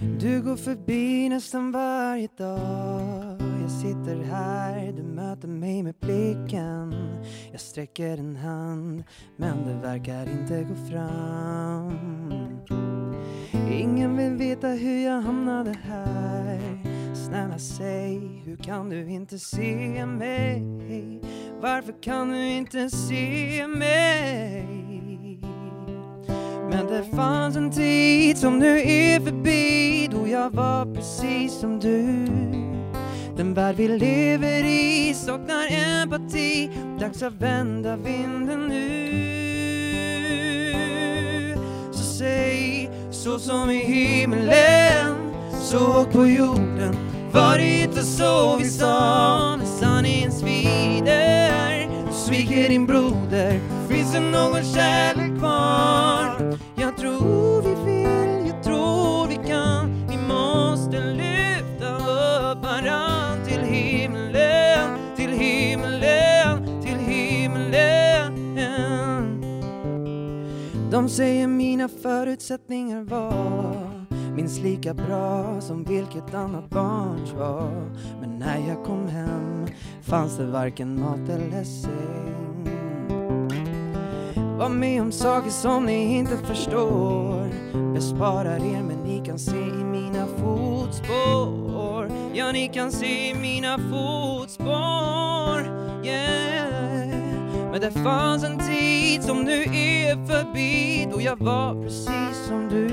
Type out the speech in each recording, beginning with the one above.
Du går förbi nästan varje dag. Jag sitter här, du möter mig med blicken. Jag sträcker en hand, men det verkar inte gå fram. Ingen vill veta hur jag hamnade här. Snälla säg, hur kan du inte se mig? Varför kan du inte se mig? Men det fanns en tid som nu är förbi jag var precis som du. Den värld vi lever i saknar empati. Dags att vända vinden nu. Så säg, så som i himlen Så på jorden. Var det inte så vi sa När sanningen svider? Du sviker din broder. De säger mina förutsättningar var minst lika bra som vilket annat barns var. Men när jag kom hem fanns det varken mat eller säng. Var med om saker som ni inte förstår. Besparar er men ni kan se i mina fotspår. Ja, ni kan se i mina fotspår men det fanns en tid som nu är förbi Då jag var precis som du.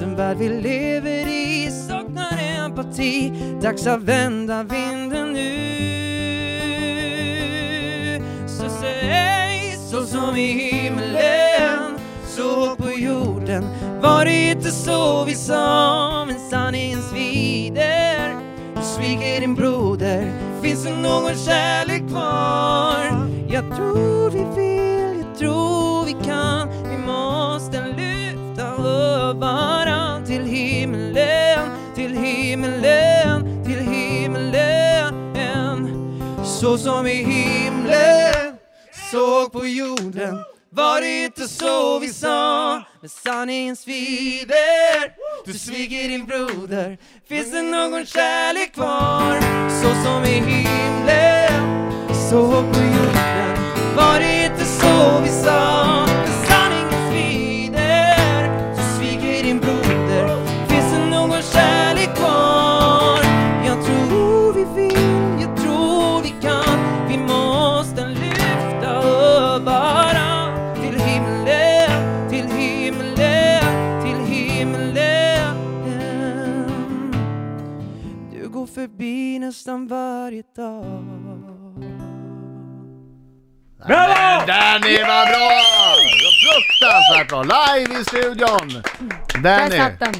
Den värld vi lever i saknar empati. Dags att vända vinden nu. Så säg, så som i himlen Så på jorden. Var det inte så vi sa Men sanningen svider Du sviker din broder. Finns det någon kärlek kvar? Jag tror vi vill, jag tror vi kan. Vi måste lyfta upp varann till himlen Till himlen, till himlen Så som i himlen såg på jorden. Var det inte så vi sa? Men sanningen svider Du sviker din broder. Finns det någon kärlek kvar? Så som i himlen Så på jorden. Var det inte så vi sa. När sanningen svider Du sviker din broder. Finns det någon kärlek kvar? Jag tror vi vill Jag tror vi kan. Vi måste lyfta upp varann. Till himlen, till himlen, till himlen. Du går förbi nästan varje dag. Bravo! Danny, vad bra! Fruktansvärt bra! Live i studion! Där Danny! satt den.